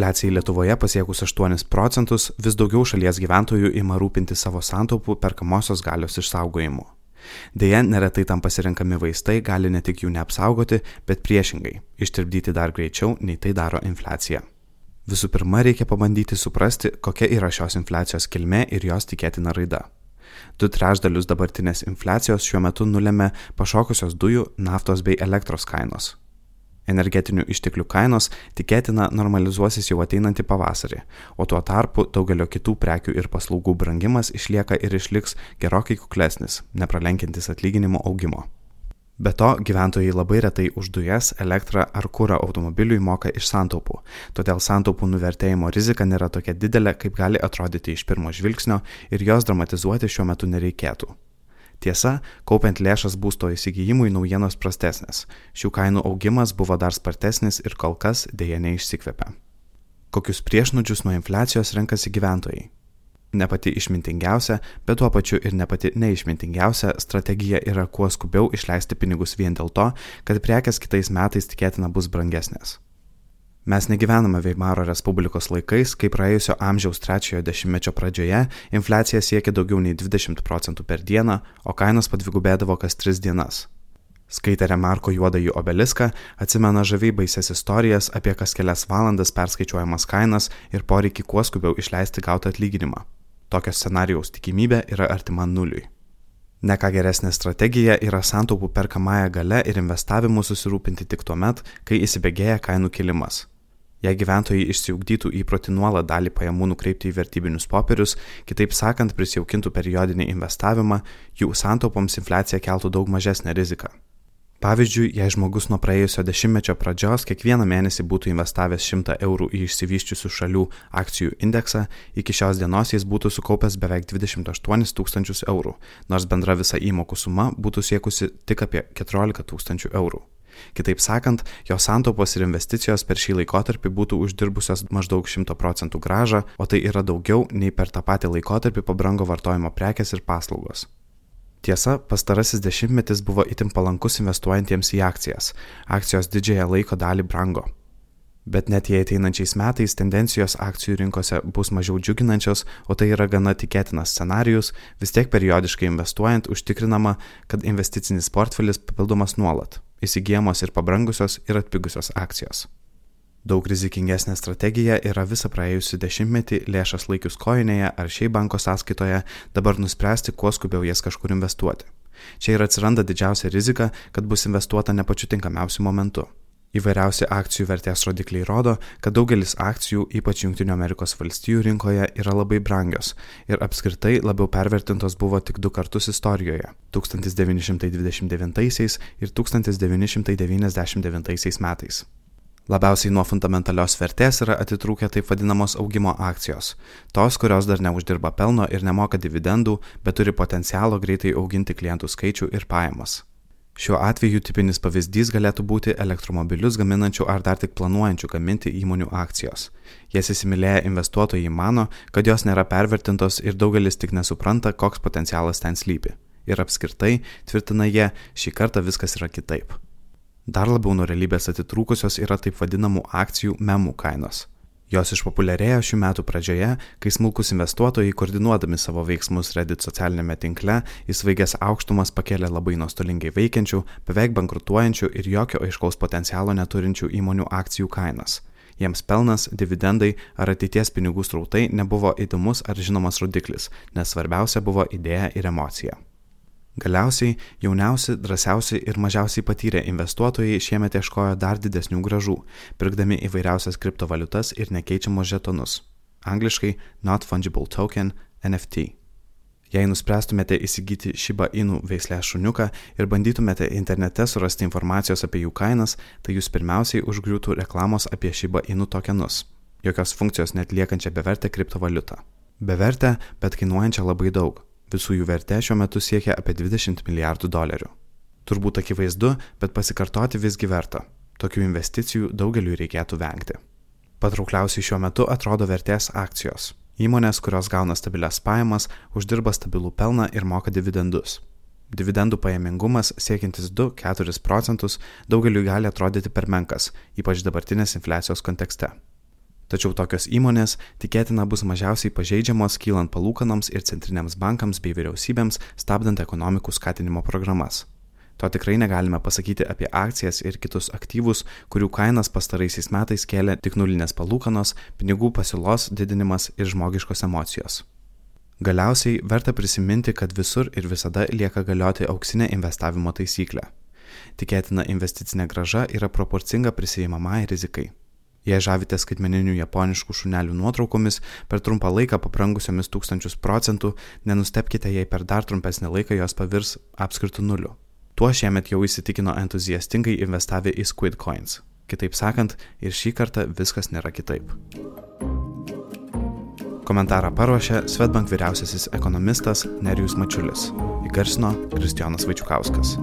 Infliacijai Lietuvoje pasiekus 8 procentus, vis daugiau šalies gyventojų ima rūpinti savo santaupų perkamosios galios išsaugojimu. Deja, neretai tam pasirinkami vaistai gali ne tik jų neapsaugoti, bet priešingai - ištirpdyti dar greičiau, nei tai daro infliacija. Visų pirma, reikia pabandyti suprasti, kokia yra šios infliacijos kilmė ir jos tikėtina raida. Du trešdalius dabartinės infliacijos šiuo metu nulėmė pašokusios dujų, naftos bei elektros kainos. Energetinių išteklių kainos tikėtina normalizuosis jau ateinantį pavasarį, o tuo tarpu daugelio kitų prekių ir paslaugų brangimas išlieka ir išliks gerokai kuklesnis, nepralenkintis atlyginimo augimo. Be to, gyventojai labai retai už dujas, elektrą ar kūrą automobiliui moka iš santaupų, todėl santaupų nuvertėjimo rizika nėra tokia didelė, kaip gali atrodyti iš pirmo žvilgsnio ir jos dramatizuoti šiuo metu nereikėtų. Tiesa, kaupiant lėšas būsto įsigijimui naujienos prastesnės. Šių kainų augimas buvo dar spartesnis ir kol kas dėja neišsikvepia. Kokius priešnudžius nuo infliacijos renkasi gyventojai? Ne pati išmintingiausia, bet tuo pačiu ir ne pati neišmintingiausia strategija yra kuo skubiau išleisti pinigus vien dėl to, kad prekes kitais metais tikėtina bus brangesnės. Mes negyvename Veimaro Respublikos laikais, kai praėjusio amžiaus trečiojo dešimtmečio pradžioje infliacija siekia daugiau nei 20 procentų per dieną, o kainos padvigubėdavo kas tris dienas. Skaitę Remarko juodąjį obeliską, atsimena žaviai baises istorijas apie kas kelias valandas perskaičiuojamas kainas ir poreikį kuo skubiau išleisti gautą atlyginimą. Tokio scenarijaus tikimybė yra artima nuliui. Ne ką geresnė strategija yra santaupų perkamąją gale ir investavimu susirūpinti tik tuo met, kai įsibėgėja kainų kilimas. Jei gyventojai išsiugdytų įprotį nuolat dalį pajamų nukreipti į vertybinius popierius, kitaip sakant, prisijaukintų periodinį investavimą, jų santaupoms infliacija keltų daug mažesnę riziką. Pavyzdžiui, jei žmogus nuo praėjusio dešimtmečio pradžios kiekvieną mėnesį būtų investavęs 100 eurų į išsivyščiusių šalių akcijų indeksą, iki šios dienos jis būtų sukaupęs beveik 28 tūkstančius eurų, nors bendra visa įmokų suma būtų siekusi tik apie 14 tūkstančių eurų. Kitaip sakant, jo santaupos ir investicijos per šį laikotarpį būtų uždirbusios maždaug 100 procentų gražą, o tai yra daugiau nei per tą patį laikotarpį pabrango vartojimo prekes ir paslaugos. Tiesa, pastarasis dešimtmetis buvo itin palankus investuojantiems į akcijas. Akcijos didžiąją laiko dalį brango. Bet net jei ateinančiais metais tendencijos akcijų rinkose bus mažiau džiuginančios, o tai yra gana tikėtinas scenarius, vis tiek periodiškai investuojant užtikrinama, kad investicinis portfelis papildomas nuolat įsigijamos ir pabrangusios ir atpigusios akcijos. Daug rizikingesnė strategija yra visą praėjusią dešimtmetį lėšas laikius kojinėje ar šiaip banko sąskaitoje dabar nuspręsti, kuo skubiau jas kažkur investuoti. Čia ir atsiranda didžiausia rizika, kad bus investuota ne pačiu tinkamiausiu momentu. Įvairiausi akcijų vertės rodikliai rodo, kad daugelis akcijų, ypač Junktinių Amerikos valstijų rinkoje, yra labai brangios ir apskritai labiau pervertintos buvo tik du kartus istorijoje - 1929 ir 1999 metais. Labiausiai nuo fundamentalios vertės yra atitrūkę taip vadinamos augimo akcijos - tos, kurios dar neuždirba pelno ir nemoka dividendų, bet turi potencialo greitai auginti klientų skaičių ir pajamas. Šiuo atveju tipinis pavyzdys galėtų būti elektromobilius gaminančių ar dar tik planuojančių gaminti įmonių akcijos. Jas įsimylėję investuotojai mano, kad jos nėra pervertintos ir daugelis tik nesupranta, koks potencialas ten slypi. Ir apskritai, tvirtina jie, šį kartą viskas yra kitaip. Dar labiau nuo realybės atitrūkusios yra taip vadinamų akcijų memų kainos. Jos išpopuliarėjo šių metų pradžioje, kai smulkus investuotojai, koordinuodami savo veiksmus Reddit socialinėme tinkle, į svaigės aukštumas pakėlė labai nuostolingai veikiančių, beveik bankrutuojančių ir jokio aiškaus potencialo neturinčių įmonių akcijų kainas. Jiems pelnas, dividendai ar ateities pinigų srautai nebuvo įdomus ar žinomas rodiklis, nes svarbiausia buvo idėja ir emocija. Galiausiai jauniausi, drąsiausi ir mažiausiai patyrę investuotojai šiemet ieškojo dar didesnių gražų, pirkdami įvairiausias kriptovaliutas ir nekeičiamus žetonus. Angliškai Not Fungible Token NFT. Jei nuspręstumėte įsigyti Shiba Inu veislę šuniuką ir bandytumėte internete surasti informacijos apie jų kainas, tai jūs pirmiausiai užgriūtų reklamos apie Shiba Inu tokenus. Jokios funkcijos netliekančią bevertę kriptovaliutą. Bevertę, bet kainuojančią labai daug Visų jų vertė šiuo metu siekia apie 20 milijardų dolerių. Turbūt akivaizdu, bet pasikartoti visgi verta. Tokių investicijų daugeliu reikėtų vengti. Patraukliausiai šiuo metu atrodo vertės akcijos. Įmonės, kurios gauna stabilias pajamas, uždirba stabilų pelną ir moka dividendus. Dividendų pajamingumas siekiantis 2-4 procentus daugeliu gali atrodyti per menkas, ypač dabartinės infliacijos kontekste. Tačiau tokios įmonės tikėtina bus mažiausiai pažeidžiamos kylant palūkanoms ir centriniams bankams bei vyriausybėms stabdant ekonomikų skatinimo programas. To tikrai negalime pasakyti apie akcijas ir kitus aktyvus, kurių kainas pastaraisiais metais kėlė tik nulinės palūkanos, pinigų pasiūlos didinimas ir žmogiškos emocijos. Galiausiai verta prisiminti, kad visur ir visada lieka galioti auksinė investavimo taisyklė. Tikėtina investicinė graža yra proporcinga prisijimamai rizikai. Jei žavite skaitmeninių japoniškų šunelių nuotraukomis per trumpą laiką paprangusiomis tūkstančius procentų, nenustepkite, jei per dar trumpesnį laiką jos pavirs apskritų nuliu. Tuo šiemet jau įsitikino entuziastingai investavę į Squid Coins. Kitaip sakant, ir šį kartą viskas nėra kitaip. Komentarą paruošė Svetbank vyriausiasis ekonomistas Nerijus Mačiulis. Įgarsino Kristijonas Vaičiukauskas.